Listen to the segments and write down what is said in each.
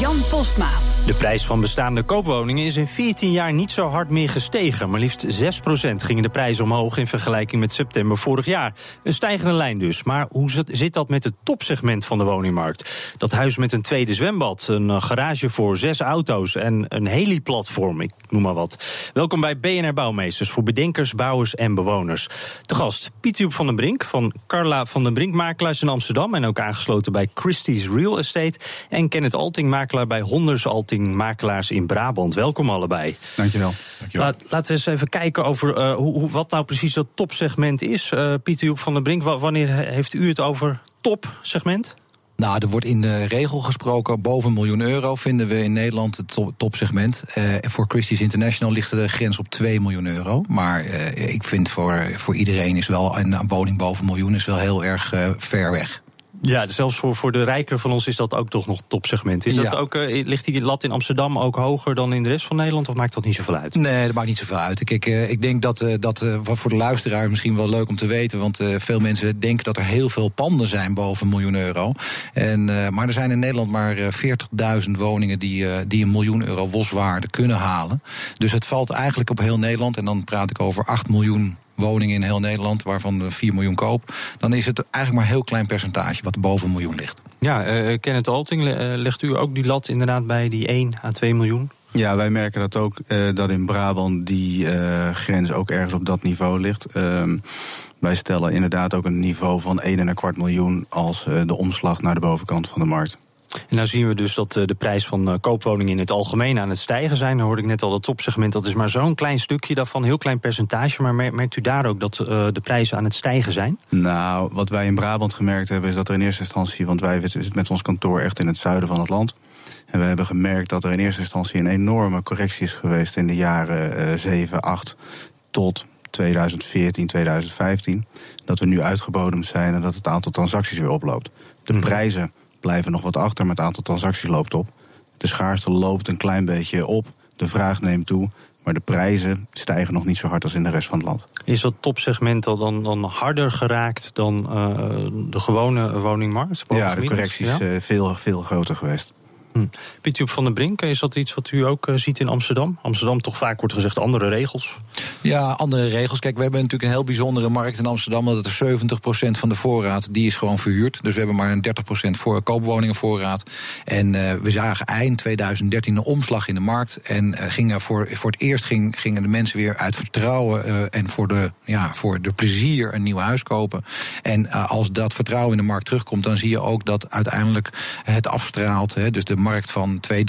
Jan Postma. De prijs van bestaande koopwoningen is in 14 jaar niet zo hard meer gestegen. Maar liefst 6% gingen de prijzen omhoog in vergelijking met september vorig jaar. Een stijgende lijn dus. Maar hoe zit dat met het topsegment van de woningmarkt? Dat huis met een tweede zwembad, een garage voor zes auto's en een heliplatform, ik noem maar wat. Welkom bij BNR Bouwmeesters voor bedenkers, bouwers en bewoners. Te gast Piet van den Brink van Carla van den Brink Makelaars in Amsterdam en ook aangesloten bij Christie's Real Estate. En Kenneth Alting, makelaar bij Honders Alting makelaars in Brabant. Welkom allebei. Dankjewel. Dankjewel. Laat, laten we eens even kijken over uh, hoe, wat nou precies dat topsegment is. Uh, Pieter Joep van der Brink, wanneer heeft u het over topsegment? Nou, er wordt in de regel gesproken, boven een miljoen euro vinden we in Nederland het topsegment. Uh, voor Christie's International ligt de grens op 2 miljoen euro. Maar uh, ik vind voor, voor iedereen is wel een woning boven een miljoen is wel heel erg uh, ver weg. Ja, zelfs voor, voor de rijker van ons is dat ook toch nog topsegment. Is dat ook, uh, ligt die lat in Amsterdam ook hoger dan in de rest van Nederland? Of maakt dat niet zoveel uit? Nee, dat maakt niet zoveel uit. Kijk, uh, ik denk dat, uh, dat voor de luisteraar misschien wel leuk om te weten. Want veel mensen denken dat er heel veel panden zijn boven een miljoen euro. En, maar er zijn in Nederland maar 40.000 woningen die, die een miljoen euro waswaarde kunnen halen. Dus het valt eigenlijk op heel Nederland. En dan praat ik over 8 miljoen woningen in heel Nederland, waarvan 4 miljoen koop, dan is het eigenlijk maar een heel klein percentage wat boven een miljoen ligt. Ja, uh, Kenneth Alting, legt u ook die lat inderdaad bij die 1 à 2 miljoen? Ja, wij merken dat ook, uh, dat in Brabant die uh, grens ook ergens op dat niveau ligt. Uh, wij stellen inderdaad ook een niveau van 1,25 miljoen als de omslag naar de bovenkant van de markt. En nou zien we dus dat de prijs van koopwoningen in het algemeen aan het stijgen zijn. Dan hoorde ik net al dat topsegment, dat is maar zo'n klein stukje daarvan, heel klein percentage. Maar merkt u daar ook dat de prijzen aan het stijgen zijn? Nou, wat wij in Brabant gemerkt hebben, is dat er in eerste instantie, want wij zitten met ons kantoor echt in het zuiden van het land. En we hebben gemerkt dat er in eerste instantie een enorme correctie is geweest in de jaren uh, 7, 8 tot 2014, 2015. Dat we nu uitgebodemd zijn en dat het aantal transacties weer oploopt. De mm. prijzen blijven nog wat achter, maar het aantal transacties loopt op. De schaarste loopt een klein beetje op. De vraag neemt toe. Maar de prijzen stijgen nog niet zo hard als in de rest van het land. Is dat topsegment al dan, dan harder geraakt dan uh, de gewone woningmarkt? Ja, de correctie is ja? uh, veel, veel groter geweest. Hm. Pietje van den Brink, is dat iets wat u ook uh, ziet in Amsterdam? Amsterdam toch vaak wordt gezegd andere regels? Ja, andere regels. Kijk, we hebben natuurlijk een heel bijzondere markt in Amsterdam. Dat er 70% van de voorraad die is gewoon verhuurd. Dus we hebben maar een 30% voor koopwoningenvoorraad. En uh, we zagen eind 2013 een omslag in de markt. En uh, gingen voor, voor het eerst ging, gingen de mensen weer uit vertrouwen en voor de, ja, voor de plezier een nieuw huis kopen. En als dat vertrouwen in de markt terugkomt, dan zie je ook dat uiteindelijk het afstraalt. Hè, dus de markt van 200.000,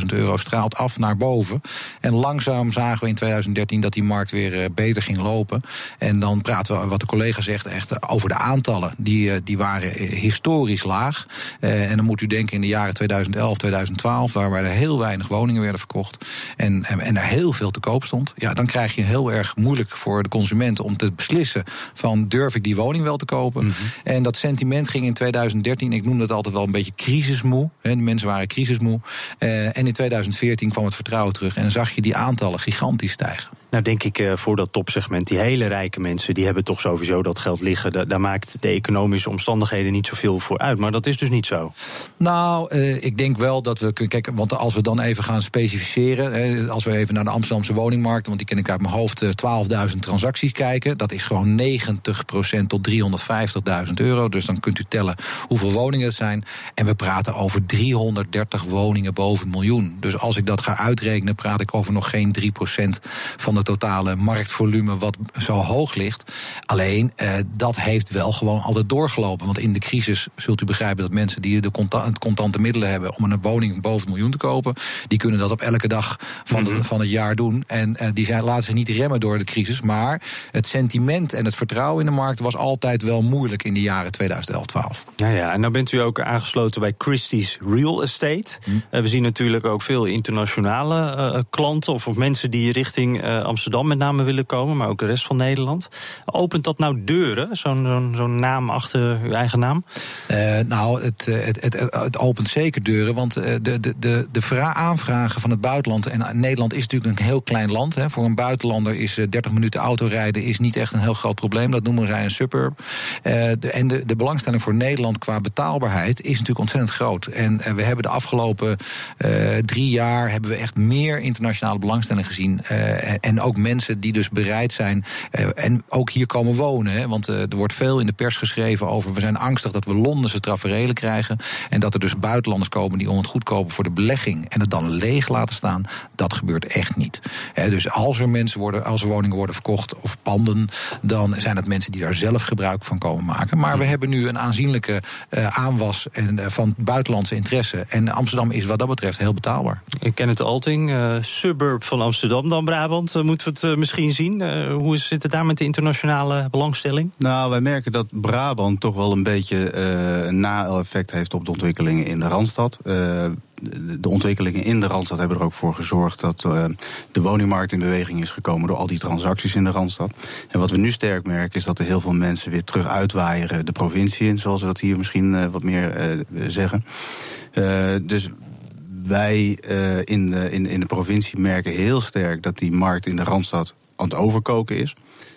300.000 euro straalt af naar boven. En langzaam zagen we in 2013 dat die markt weer beter ging lopen. En dan praten we, wat de collega zegt, echt over de aantallen. Die, die waren historisch laag. En dan moet u denken in de jaren 2011, 2012, waar er heel weinig woningen werden verkocht. En, en, en er heel veel te koop stond. Ja, dan krijg je heel erg moeilijk voor de consument om te beslissen van durf ik die woning wel te kopen. Mm -hmm. En dat sentiment ging in 2013, ik noem dat altijd wel een beetje crisismoe. De mensen waren crisismoe. Uh, en in 2014 kwam het vertrouwen terug en zag je die aantallen gigantisch stijgen. Nou, denk ik uh, voor dat topsegment, die hele rijke mensen, die hebben toch sowieso dat geld liggen. Da daar maakt de economische omstandigheden niet zoveel voor uit. Maar dat is dus niet zo. Nou, uh, ik denk wel dat we kunnen kijken. Want als we dan even gaan specificeren. Hè, als we even naar de Amsterdamse woningmarkt, want die ken ik uit mijn hoofd, 12.000 transacties kijken. Dat is gewoon 90% tot 350.000 euro. Dus dan kunt u tellen hoeveel woningen het zijn. En we praten over 330 woningen boven een miljoen. Dus als ik dat ga uitrekenen, praat ik over nog geen 3% van de het totale marktvolume wat zo hoog ligt. Alleen uh, dat heeft wel gewoon altijd doorgelopen. Want in de crisis zult u begrijpen dat mensen die de contante middelen hebben om een woning boven het miljoen te kopen, die kunnen dat op elke dag van, de, mhm. van het jaar doen. En uh, die zijn, laten zich niet remmen door de crisis. Maar het sentiment en het vertrouwen in de markt was altijd wel moeilijk in de jaren 2011, 12. Ja, ja, en dan bent u ook aangesloten bij Christie's Real Estate. Hm. we zien natuurlijk ook veel internationale uh, klanten of, of mensen die richting uh, Amsterdam met name willen komen, maar ook de rest van Nederland. Opent dat nou deuren, zo'n naam achter uw eigen naam? Uh, nou, het, het, het, het, opent zeker deuren, want de, de, de, de aanvragen van het buitenland, en Nederland is natuurlijk een heel klein land. Hè, voor een buitenlander is 30 minuten autorijden is niet echt een heel groot probleem. Dat noemen zij een suburb. de, en de, de belangstelling voor Nederland qua betaalbaarheid is natuurlijk ontzettend groot. En we hebben de afgelopen drie jaar hebben we echt meer internationale belangstelling gezien. Uh, ook mensen die dus bereid zijn uh, en ook hier komen wonen. Hè, want uh, er wordt veel in de pers geschreven over. We zijn angstig dat we Londense traferelen krijgen. En dat er dus buitenlanders komen die om het goedkopen voor de belegging. en het dan leeg laten staan. Dat gebeurt echt niet. Dus als er mensen worden, als er woningen worden verkocht of panden. dan zijn het mensen die daar zelf gebruik van komen maken. Maar we hebben nu een aanzienlijke aanwas en, van buitenlandse interesse. En Amsterdam is wat dat betreft heel betaalbaar. Ik ken het Alting, suburb van Amsterdam dan Brabant. Moeten we het uh, misschien zien? hoe zit het daar met de internationale belangstelling? Nou, wij merken dat Brabant toch wel een beetje een na-effect heeft op de ontwikkelingen in de Randstad de ontwikkelingen in de Randstad hebben er ook voor gezorgd dat de woningmarkt in beweging is gekomen door al die transacties in de Randstad. En wat we nu sterk merken is dat er heel veel mensen weer terug uitwaaieren de provincie in, zoals we dat hier misschien wat meer zeggen. dus wij uh, in, de, in, in de provincie merken heel sterk dat die markt in de Randstad aan het overkoken is.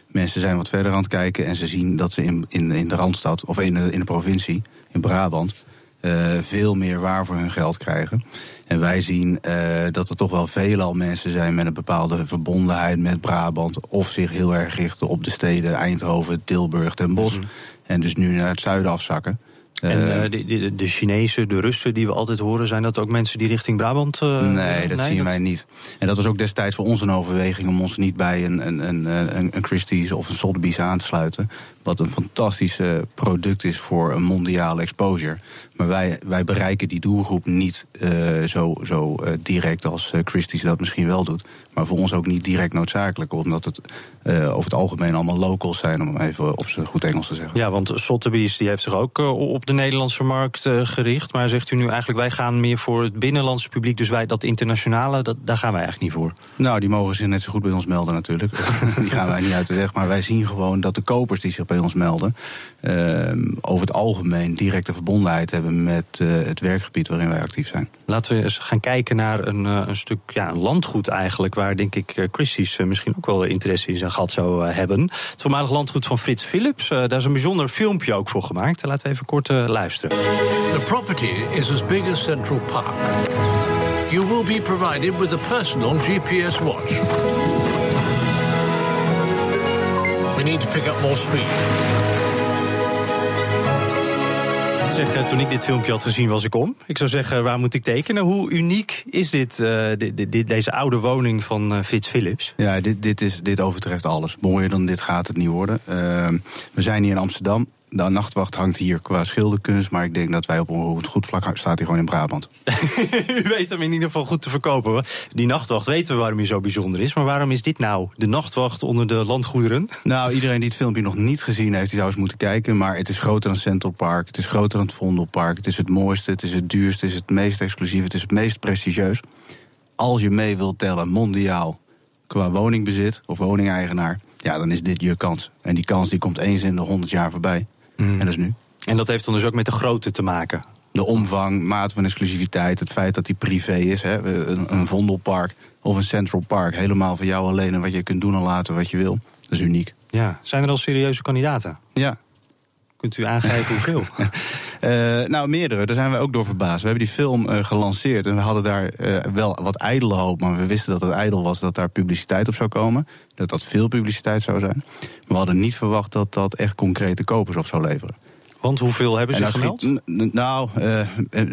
Mensen zijn wat verder aan het kijken en ze zien dat ze in, in, in de Randstad of in de, in de provincie, in Brabant, uh, veel meer waar voor hun geld krijgen. En wij zien uh, dat er toch wel veelal mensen zijn met een bepaalde verbondenheid met Brabant. Of zich heel erg richten op de steden Eindhoven, Tilburg, Den Bosch. Mhm. En dus nu naar het zuiden afzakken. En uh, de, de, de, Chinezen, de Russen die we altijd horen, zijn dat ook mensen die richting Brabant. Uh, nee, dat zien wij niet. En dat was ook destijds voor ons een overweging om ons niet bij een, een, een, een, een Christie's of een Sotheby's aan te sluiten. Wat een fantastisch product is voor een mondiale exposure. Maar wij, wij bereiken die doelgroep niet uh, zo, zo direct als Christie's dat misschien wel doet. Maar voor ons ook niet direct noodzakelijk, omdat het over het algemeen allemaal locals zijn, om even op zijn goed Engels te zeggen. Ja, want Sotheby's die heeft zich ook op de Nederlandse markt gericht. Maar zegt u nu eigenlijk, wij gaan meer voor het binnenlandse publiek, dus wij dat internationale, dat, daar gaan wij eigenlijk niet voor? Nou, die mogen zich net zo goed bij ons melden natuurlijk. die gaan wij niet uit de weg. Maar wij zien gewoon dat de kopers die zich bij ons melden, over het algemeen directe verbondenheid hebben met het werkgebied waarin wij actief zijn. Laten we eens gaan kijken naar een, een stuk ja, een landgoed eigenlijk, waar denk ik uh, Christie's misschien ook wel interesse in zijn gat zou hebben. Het voormalig landgoed van Frits Philips. daar is een bijzonder filmpje ook voor gemaakt. Laten we even kort luisteren. The property is as big as Central Park. You will be provided with a personal GPS watch. We need to pick up more speed zeggen, toen ik dit filmpje had gezien, was ik om. Ik zou zeggen, waar moet ik tekenen? Hoe uniek is dit, uh, dit, deze oude woning van uh, Philips? Ja, dit, dit, is, dit overtreft alles. Mooier dan dit gaat het niet worden. Uh, we zijn hier in Amsterdam de nachtwacht hangt hier qua schilderkunst, maar ik denk dat wij op een goed vlak staat hier gewoon in Brabant. U weet hem in ieder geval goed te verkopen. Die nachtwacht weten we waarom hij zo bijzonder is, maar waarom is dit nou de nachtwacht onder de landgoederen? Nou, iedereen die het filmpje nog niet gezien heeft, die zou eens moeten kijken. Maar het is groter dan Central Park, het is groter dan het Vondelpark, het is het mooiste, het is het duurste, het is het meest exclusief, het is het meest prestigieus. Als je mee wilt tellen, mondiaal, qua woningbezit of woningeigenaar, ja, dan is dit je kans. En die kans die komt eens in de 100 jaar voorbij. Mm. En dat is nu. En dat heeft dan dus ook met de grootte te maken? De omvang, maat van exclusiviteit, het feit dat die privé is. Hè, een, een Vondelpark of een Central Park. Helemaal voor jou alleen en wat je kunt doen en laten wat je wil. Dat is uniek. Ja, zijn er al serieuze kandidaten? Ja, Kunt u aangeven hoeveel? uh, nou, meerdere. Daar zijn we ook door verbaasd. We hebben die film uh, gelanceerd en we hadden daar uh, wel wat ijdele hoop. Maar we wisten dat het ijdel was dat daar publiciteit op zou komen. Dat dat veel publiciteit zou zijn. Maar we hadden niet verwacht dat dat echt concrete kopers op zou leveren. Want hoeveel hebben ze nou gemeld? nou, eh,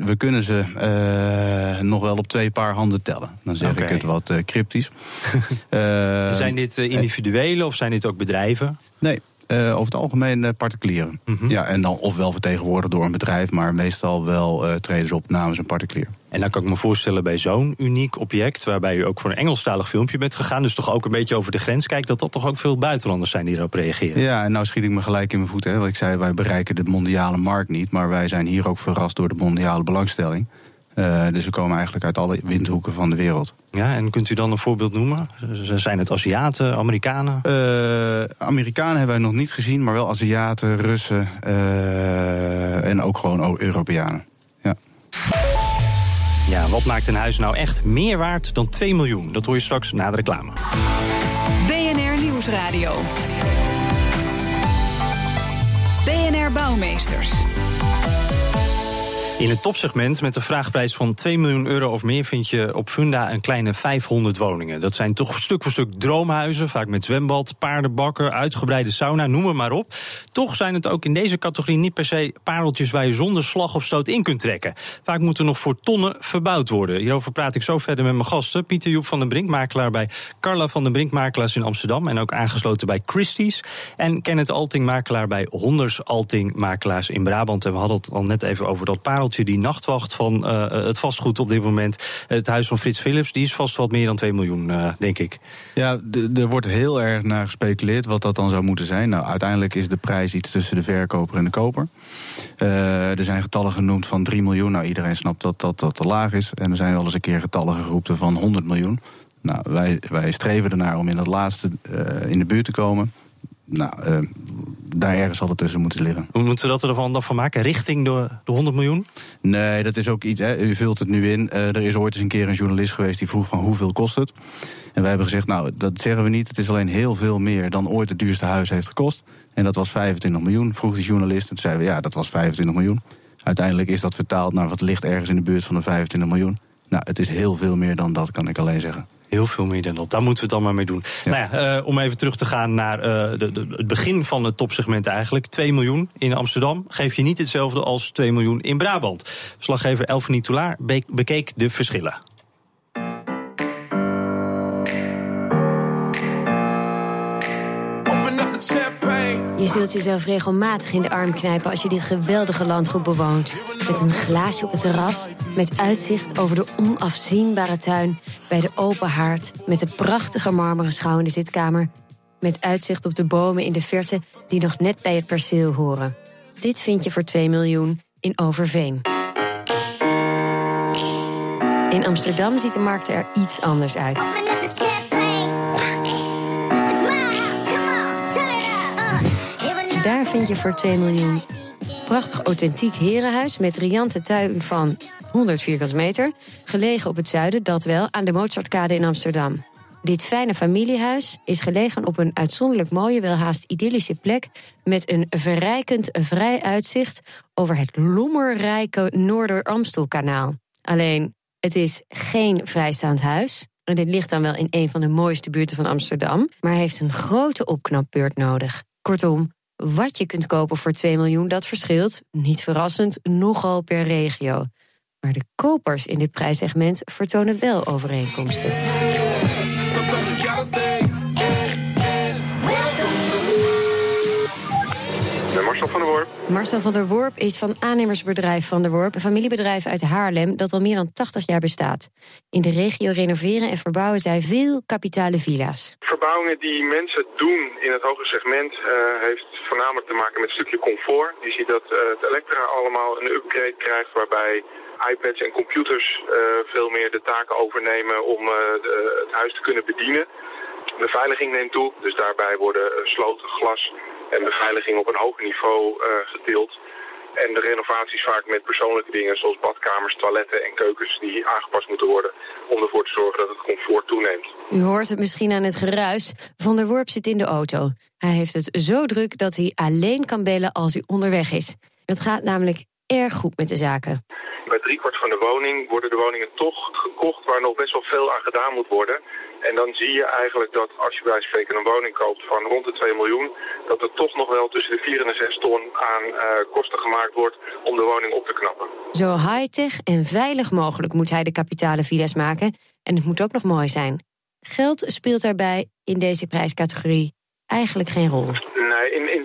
we kunnen ze eh, nog wel op twee paar handen tellen. Dan zeg ik het wat eh, cryptisch. Eh, zijn dit eh, individuele of zijn dit ook bedrijven? Nee, eh, over het algemeen eh, particulieren. Mhm. Ja, en dan ofwel vertegenwoordigd door een bedrijf, maar meestal wel eh treden ze op namens een particulier. En dan kan ik me voorstellen bij zo'n uniek object, waarbij u ook voor een Engelstalig filmpje bent gegaan, dus toch ook een beetje over de grens kijkt, dat dat toch ook veel buitenlanders zijn die erop reageren. Ja, en nou schiet ik me gelijk in mijn voeten. Hè, want ik zei, wij bereiken de mondiale markt niet, maar wij zijn hier ook verrast door de mondiale belangstelling. Eh, dus we komen eigenlijk uit alle windhoeken van de wereld. Ja, en kunt u dan een voorbeeld noemen? Zijn het Aziaten, Amerikanen? Eh, Amerikanen hebben wij nog niet gezien, maar wel Aziaten, Russen eh, en ook gewoon Europeanen. Ja. Ja, wat maakt een huis nou echt meer waard dan 2 miljoen? Dat hoor je straks na de reclame. BNR Nieuwsradio. BNR Bouwmeesters. In het topsegment met een vraagprijs van 2 miljoen euro of meer vind je op Funda een kleine 500 woningen. Dat zijn toch stuk voor stuk droomhuizen, vaak met zwembad, paardenbakken, uitgebreide sauna, noem maar op. Toch zijn het ook in deze categorie niet per se pareltjes waar je zonder slag of stoot in kunt trekken. Vaak moeten nog voor tonnen verbouwd worden. Hierover praat ik zo verder met mijn gasten. Pieter Joep van den Brink, makelaar bij Carla van den Brink Makelaars in Amsterdam en ook aangesloten bij Christie's. En Kenneth Alting, makelaar bij Honders Alting Makelaars in Brabant. En we hadden het al net even over dat pareltje, die nachtwacht van eh, het vastgoed op dit moment. Het huis van Frits Philips, die is vast wat meer dan 2 miljoen, eh, denk ik. Ja, er wordt heel erg naar gespeculeerd wat dat dan zou moeten zijn. Nou, uiteindelijk is de prijs iets tussen de verkoper en de koper. Eh, er zijn getallen genoemd van 3 miljoen. Nou, iedereen snapt dat dat, dat te laag is. En er zijn wel eens een keer getallen geroepen van 100 miljoen. Nou, wij, wij streven ernaar om in dat laatste eh, in de buurt te komen. Nou, eh, daar ergens zal het tussen moeten liggen. Hoe moeten we dat ervan dan van maken? Richting de, de 100 miljoen? Nee, dat is ook iets. Hè. U vult het nu in. Eh, er is ooit eens een keer een journalist geweest die vroeg van hoeveel kost het. En wij hebben gezegd, nou, dat zeggen we niet. Het is alleen heel veel meer dan ooit het duurste huis heeft gekost. En dat was 25 miljoen, vroeg die journalist. En toen zeiden we, ja, dat was 25 miljoen. Uiteindelijk is dat vertaald naar wat ligt ergens in de buurt van de 25 miljoen. Nou, het is heel veel meer dan dat, kan ik alleen zeggen. Heel veel meer dan dat. Daar moeten we het dan maar mee doen. Ja. Nou ja, eh, om even terug te gaan naar eh, de, de- het begin van het topsegment eigenlijk. 2 miljoen in Amsterdam geef je niet hetzelfde als 2 miljoen in Brabant. Verslaggever Elfanie Toulaar be- bekeek de verschillen. Je zult jezelf regelmatig in de arm knijpen als je dit geweldige landgoed bewoont. Met een glaasje op het terras, met uitzicht over de onafzienbare tuin... bij de open haard, met de prachtige marmeren schouw in de zitkamer... met uitzicht op de bomen in de verte die nog net bij het perceel horen. Dit vind je voor 2 miljoen in Overveen. In Amsterdam ziet de markt er iets anders uit. Vind je voor 2 miljoen prachtig authentiek herenhuis met riante tuin van 100 vierkante meter, gelegen op het zuiden, dat wel, aan de Mozartkade in Amsterdam. Dit fijne familiehuis is gelegen op een uitzonderlijk mooie, welhaast idyllische plek met een verrijkend vrij uitzicht over het lommerrijke Noorder-Amstelkanaal. Alleen, het is geen vrijstaand huis. En dit ligt dan wel in een van de mooiste buurten van Amsterdam, maar heeft een grote opknapbeurt nodig. Kortom, wat je kunt kopen voor 2 miljoen, dat verschilt, niet verrassend, nogal per regio. Maar de kopers in dit prijssegment vertonen wel overeenkomsten. Van. Marcel van der Worp is van aannemersbedrijf Van der Worp, een familiebedrijf uit Haarlem dat al meer dan 80 jaar bestaat. In de regio renoveren en verbouwen zij veel kapitale villa's. Verbouwingen die mensen doen in het hoge segment eh, heeft voornamelijk te maken met een stukje comfort. Je ziet dat eh, het Elektra allemaal een upgrade krijgt waarbij iPads en computers eh, veel meer de taken overnemen om het huis te kunnen bedienen. De beveiliging neemt toe, dus daarbij worden eh, sloten, glas en beveiliging op een hoger niveau eh, gedeeld. En de renovaties vaak met persoonlijke dingen zoals badkamers, toiletten en keukens die aangepast moeten worden om ervoor te zorgen dat het comfort toeneemt. U hoort het misschien aan het geruis. Van der Worp zit in de auto. Hij heeft het zo druk dat hij alleen kan bellen als hij onderweg is. Het gaat namelijk erg goed met de zaken. Bij driekwart van de woning worden de woningen toch gekocht waar nog best wel veel aan gedaan moet worden. En dan zie je eigenlijk dat als je bij spreken een woning koopt van rond de 2 miljoen, dat er toch nog wel tussen de 4 en de 6 ton aan uh, kosten gemaakt wordt om de woning op te knappen. Zo high-tech en veilig mogelijk moet hij de kapitale villa's maken. En het moet ook nog mooi zijn. Geld speelt daarbij in deze prijscategorie eigenlijk geen rol.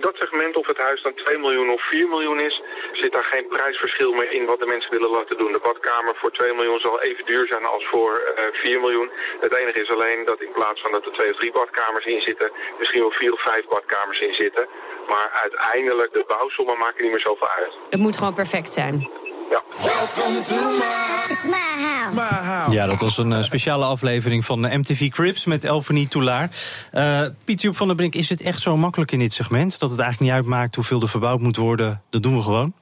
Dat segment of het huis dan 2 miljoen of 4 miljoen is, zit daar geen prijsverschil meer in wat de mensen willen laten doen. De badkamer voor 2 miljoen zal even duur zijn als voor uh, 4 miljoen. Het enige is alleen dat in plaats van dat er twee of drie badkamers in zitten, misschien wel vier of vijf badkamers in zitten. Maar uiteindelijk, de bouwsommen maken niet meer zoveel uit. Het moet gewoon perfect zijn. Ja. Ja, dat was een uh, speciale aflevering van uh, MTV Crips met Elfanie Toulaar. Uh, Piet van der Brink, is het echt zo makkelijk in dit segment... dat het eigenlijk niet uitmaakt hoeveel er verbouwd moet worden? Dat doen we gewoon?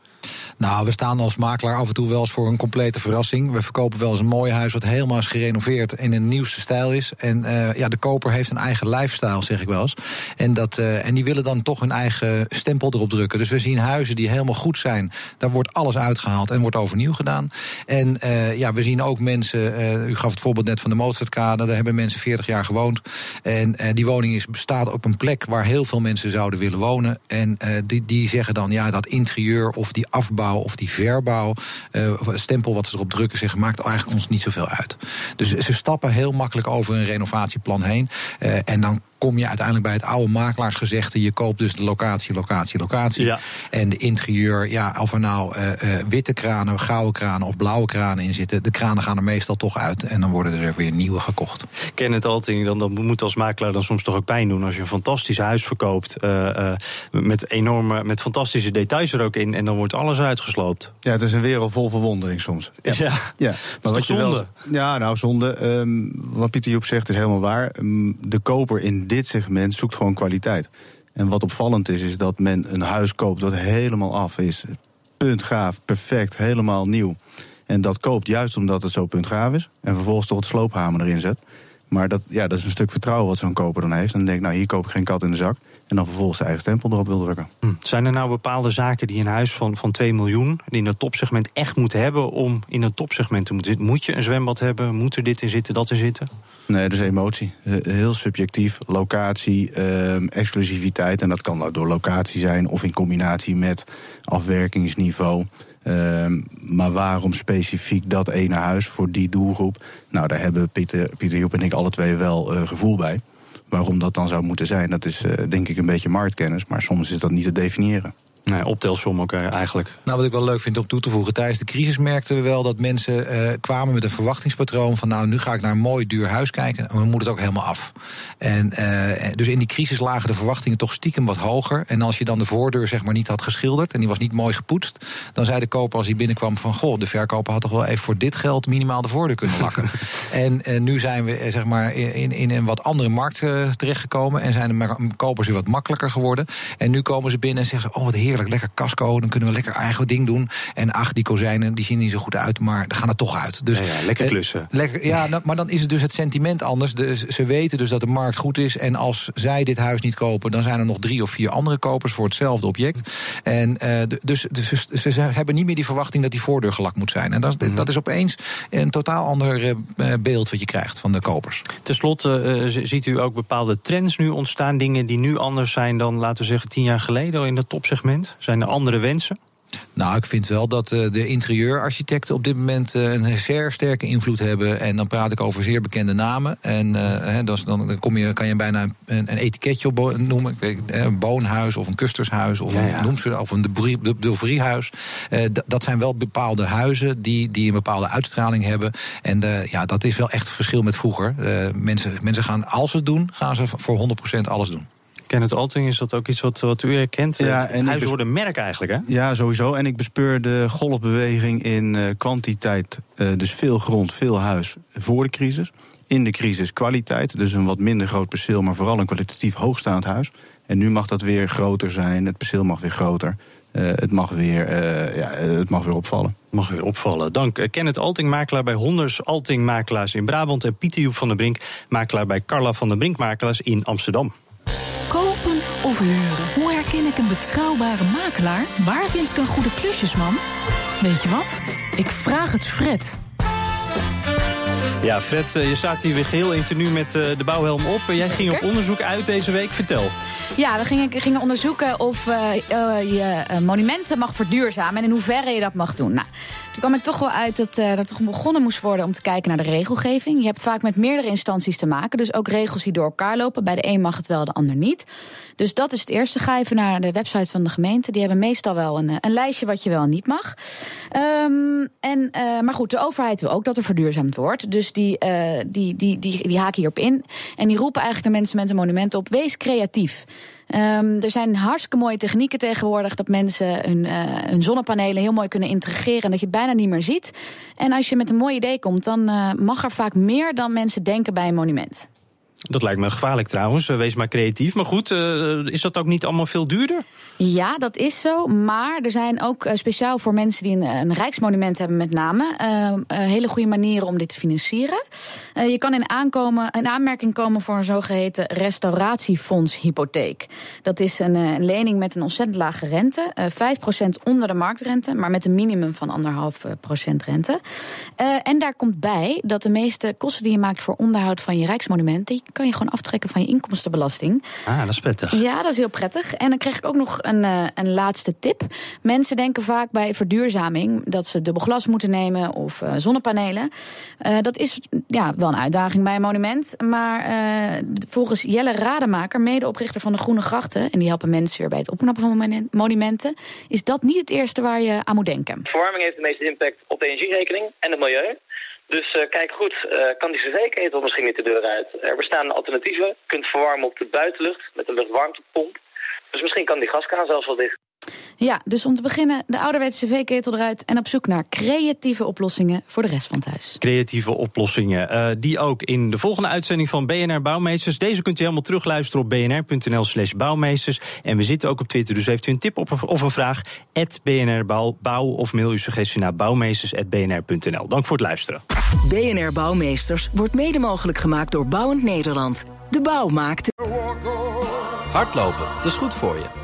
Nou, we staan als makelaar af en toe wel eens voor een complete verrassing. We verkopen wel eens een mooi huis wat helemaal is gerenoveerd in een nieuwste stijl is. En uh, ja, de koper heeft een eigen lifestyle, zeg ik wel eens. En, dat, uh, en die willen dan toch hun eigen stempel erop drukken. Dus we zien huizen die helemaal goed zijn. Daar wordt alles uitgehaald en wordt overnieuw gedaan. En uh, ja, we zien ook mensen, u gaf het voorbeeld net van de Mozartkade. Daar hebben mensen 40 jaar gewoond. En die woning is, bestaat op een plek waar heel veel mensen zouden willen wonen. En die, die zeggen dan, ja, dat interieur of die afbouw of die verbouw, uh, stempel wat ze erop drukken, zeggen, maakt eigenlijk ons niet zoveel uit. Dus ze stappen heel makkelijk over een renovatieplan heen. Uh, en dan kom je uiteindelijk bij het oude makelaarsgezegde. Je koopt dus de locatie, locatie, locatie. Ja. En de interieur, ja, of er nou uh, uh, witte kranen, gouden kranen of blauwe kranen in zitten. De kranen gaan er meestal toch uit en dan worden er weer nieuwe gekocht. Ken het Alting, dan, dan moet als makelaar dan soms toch ook pijn doen als je een fantastisch huis verkoopt. Uh, met enorme, met fantastische details er ook in. En dan wordt alles uitgesloopt. Ja, het is een wereld vol verwondering soms. Ja, ja. ja. maar wat je wel. Ja, nou, zonde. Um, wat Pieter Joep zegt is helemaal waar. Um, de koper in dit segment zoekt gewoon kwaliteit. En wat opvallend is, is dat men een huis koopt dat helemaal af is. Puntgaaf, perfect, helemaal nieuw. En dat koopt juist omdat het zo puntgaaf is. En vervolgens toch het sloophamer erin zet. Maar dat, ja, dat is een stuk vertrouwen wat zo'n koper dan heeft. En dan denk ik, nou hier koop ik geen kat in de zak. En dan vervolgens zijn eigen stempel erop wil drukken. Hm. Zijn er nou bepaalde zaken die een huis van, van 2 miljoen... in het topsegment echt moet hebben om in het topsegment te moeten zitten? Moet je een zwembad hebben? Moet er dit in zitten, dat in zitten? Nee, dat is emotie. Heel subjectief. Locatie, eh, exclusiviteit. En dat kan nou door locatie zijn of in combinatie met afwerkingsniveau. Uh, maar waarom specifiek dat ene huis voor die doelgroep? Nou, daar hebben Pieter, Pieter Joep en ik alle twee wel uh, gevoel bij. Waarom dat dan zou moeten zijn, dat is uh, denk ik een beetje marktkennis. Maar soms is dat niet te definiëren. Nee, optelsom ook eigenlijk. Nou, wat ik wel leuk vind om toe te voegen. Tijdens de crisis merkten we wel dat mensen uh, kwamen met een verwachtingspatroon van nou, nu ga ik naar een mooi duur huis kijken. Maar dan moet het ook helemaal af. En uh, dus in die crisis lagen de verwachtingen toch stiekem wat hoger. En als je dan de voordeur zeg maar niet had geschilderd en die was niet mooi gepoetst, dan zei de koper als hij binnenkwam van goh, de verkoper had toch wel even voor dit geld minimaal de voordeur kunnen lakken. en nu zijn we zeg maar in, in een wat andere markt terechtgekomen en zijn de kopers weer wat makkelijker geworden. En nu komen ze binnen en zeggen ze, oh wat heerlijk lekker casco. Dan kunnen we lekker eigen ding doen. En ach, die kozijnen die zien niet zo goed uit, maar dan gaan er toch uit. Dus, ja, ja, lekker klussen. Eh, lekker, ja, nou, maar dan is het dus het sentiment anders. De, ze weten dus dat de markt goed is. En als zij dit huis niet kopen, dan zijn er nog drie of vier andere kopers voor hetzelfde object. En uh, dus, dus ze, ze, hebben niet meer die verwachting dat die voordeur gelakt moet zijn. En dat, mm -hmm. dat is opeens een totaal ander uh, beeld wat je krijgt van de kopers. Ten slotte uh, ziet u ook bepaalde trends nu ontstaan. Dingen die nu anders zijn dan, laten we zeggen, tien jaar geleden in dat topsegment. Zijn er andere wensen? Nou, ik vind wel dat uh, de interieurarchitecten op dit moment uh, een zeer sterke invloed hebben. En dan praat ik over zeer bekende namen. En uh, he, dan, dan kom je, kan je bijna een, een etiketje op noemen. Ik weet, een boonhuis of een kustershuis of ja, ja. een noemse of een Dulveriehuis. dat zijn wel bepaalde huizen die, die een bepaalde uitstraling hebben. En ja, dat is wel echt het verschil met vroeger. mensen, mensen gaan, als ze het doen, gaan ze voor 100% alles doen. Kenneth Alting, is dat ook iets wat, wat u herkent? Ja, en Huizen worden merk eigenlijk, hè? Ja, sowieso. En ik bespeur de golfbeweging in uh, kwantiteit. Uh, dus veel grond, veel huis voor de crisis. In de crisis kwaliteit, dus een wat minder groot perceel... maar vooral een kwalitatief hoogstaand huis. En nu mag dat weer groter zijn, het perceel mag weer groter... Uh, het, mag weer, uh, ja, het mag weer opvallen. Mag weer opvallen. Dank. Uh, Kenneth Alting, makelaar bij Honders Alting Makelaars in Brabant. En Pieter Joep van der Brink, makelaar bij Carla van der Brink Makelaars in Amsterdam. Of huren? Hoe herken ik een betrouwbare makelaar? Waar vind ik een goede klusjesman? Weet je wat? Ik vraag het Fred. Ja, Fred, eh, je staat hier weer geheel in tenue met eh, de bouwhelm op. Jij ging op onderzoek uit deze week. Vertel. Ja, we gingen, gingen onderzoeken of uh, je monumenten mag verduurzamen... en in hoeverre je dat mag doen. Nou, toen kwam ik toch wel uit dat uh, er toch begonnen moest worden... om te kijken naar de regelgeving. Je hebt vaak met meerdere instanties te maken. Dus ook regels die door elkaar lopen. Bij de een mag het wel, de ander niet. Dus dat is het eerste. Ga even naar de website van de gemeente. Die hebben meestal wel een, een lijstje wat je wel niet mag. Um, en, uh, maar goed, de overheid wil ook dat er verduurzaamd wordt. Dus die, uh, die, die, die, die haken hierop in. En die roepen eigenlijk de mensen met een monument op... wees creatief. Um, er zijn hartstikke mooie technieken tegenwoordig... dat mensen hun, uh, hun zonnepanelen heel mooi kunnen integreren... en dat je het bijna niet meer ziet. En als je met een mooi idee komt... dan uh, mag er vaak meer dan mensen denken bij een monument. Dat lijkt me gevaarlijk trouwens. Wees maar creatief. Maar goed, uh, is dat ook niet allemaal veel duurder? Ja, dat is zo. Maar er zijn ook uh, speciaal voor mensen die een, een rijksmonument hebben, met name, hele goede manieren om dit te financieren. je kan in, aankomen, in aanmerking komen voor een zogeheten restauratiefondshypotheek. Dat is een, een, lening met een ontzettend lage rente. 5% onder de marktrente, maar met een minimum van 1,5% rente. en daar komt bij dat de meeste kosten die je maakt voor onderhoud van je rijksmonument, die kan je gewoon aftrekken van je inkomstenbelasting. Ah, dat is prettig. Ja, dat is heel prettig. En dan kreeg ik ook nog een, uh, een laatste tip. Mensen denken vaak bij verduurzaming dat ze dubbel glas moeten nemen of uh, zonnepanelen. Uh, dat is ja, wel een uitdaging bij een monument. Maar volgens Jelle Rademaker, medeoprichter van de Groene Grachten, en die helpen mensen weer bij het opknappen van monumenten, is dat niet het eerste waar je aan moet denken. Verwarming heeft de meeste impact op de energierekening en het milieu. Dus uh, kijk goed, uh, kan die cv-ketel misschien niet de deur uit? Er bestaan alternatieven. Je kunt verwarmen op de buitenlucht met een luchtwarmtepomp. Dus misschien kan die gaskraan zelfs wel dicht. Ja, dus om te beginnen de ouderwetse cv-ketel eruit... en op zoek naar creatieve oplossingen voor de rest van het huis. Creatieve oplossingen, uh, die ook in de volgende uitzending van BNR Bouwmeesters. Deze kunt u helemaal terugluisteren op bnr.nl slash bouwmeesters. En we zitten ook op Twitter, dus heeft u een tip of een vraag... BNR Bouw, bouw of mail uw suggestie naar bouwmeesters.bnr.nl. Dank voor het luisteren. BNR Bouwmeesters wordt mede mogelijk gemaakt door Bouwend Nederland. De bouw maakt... Hardlopen, dat is goed voor je.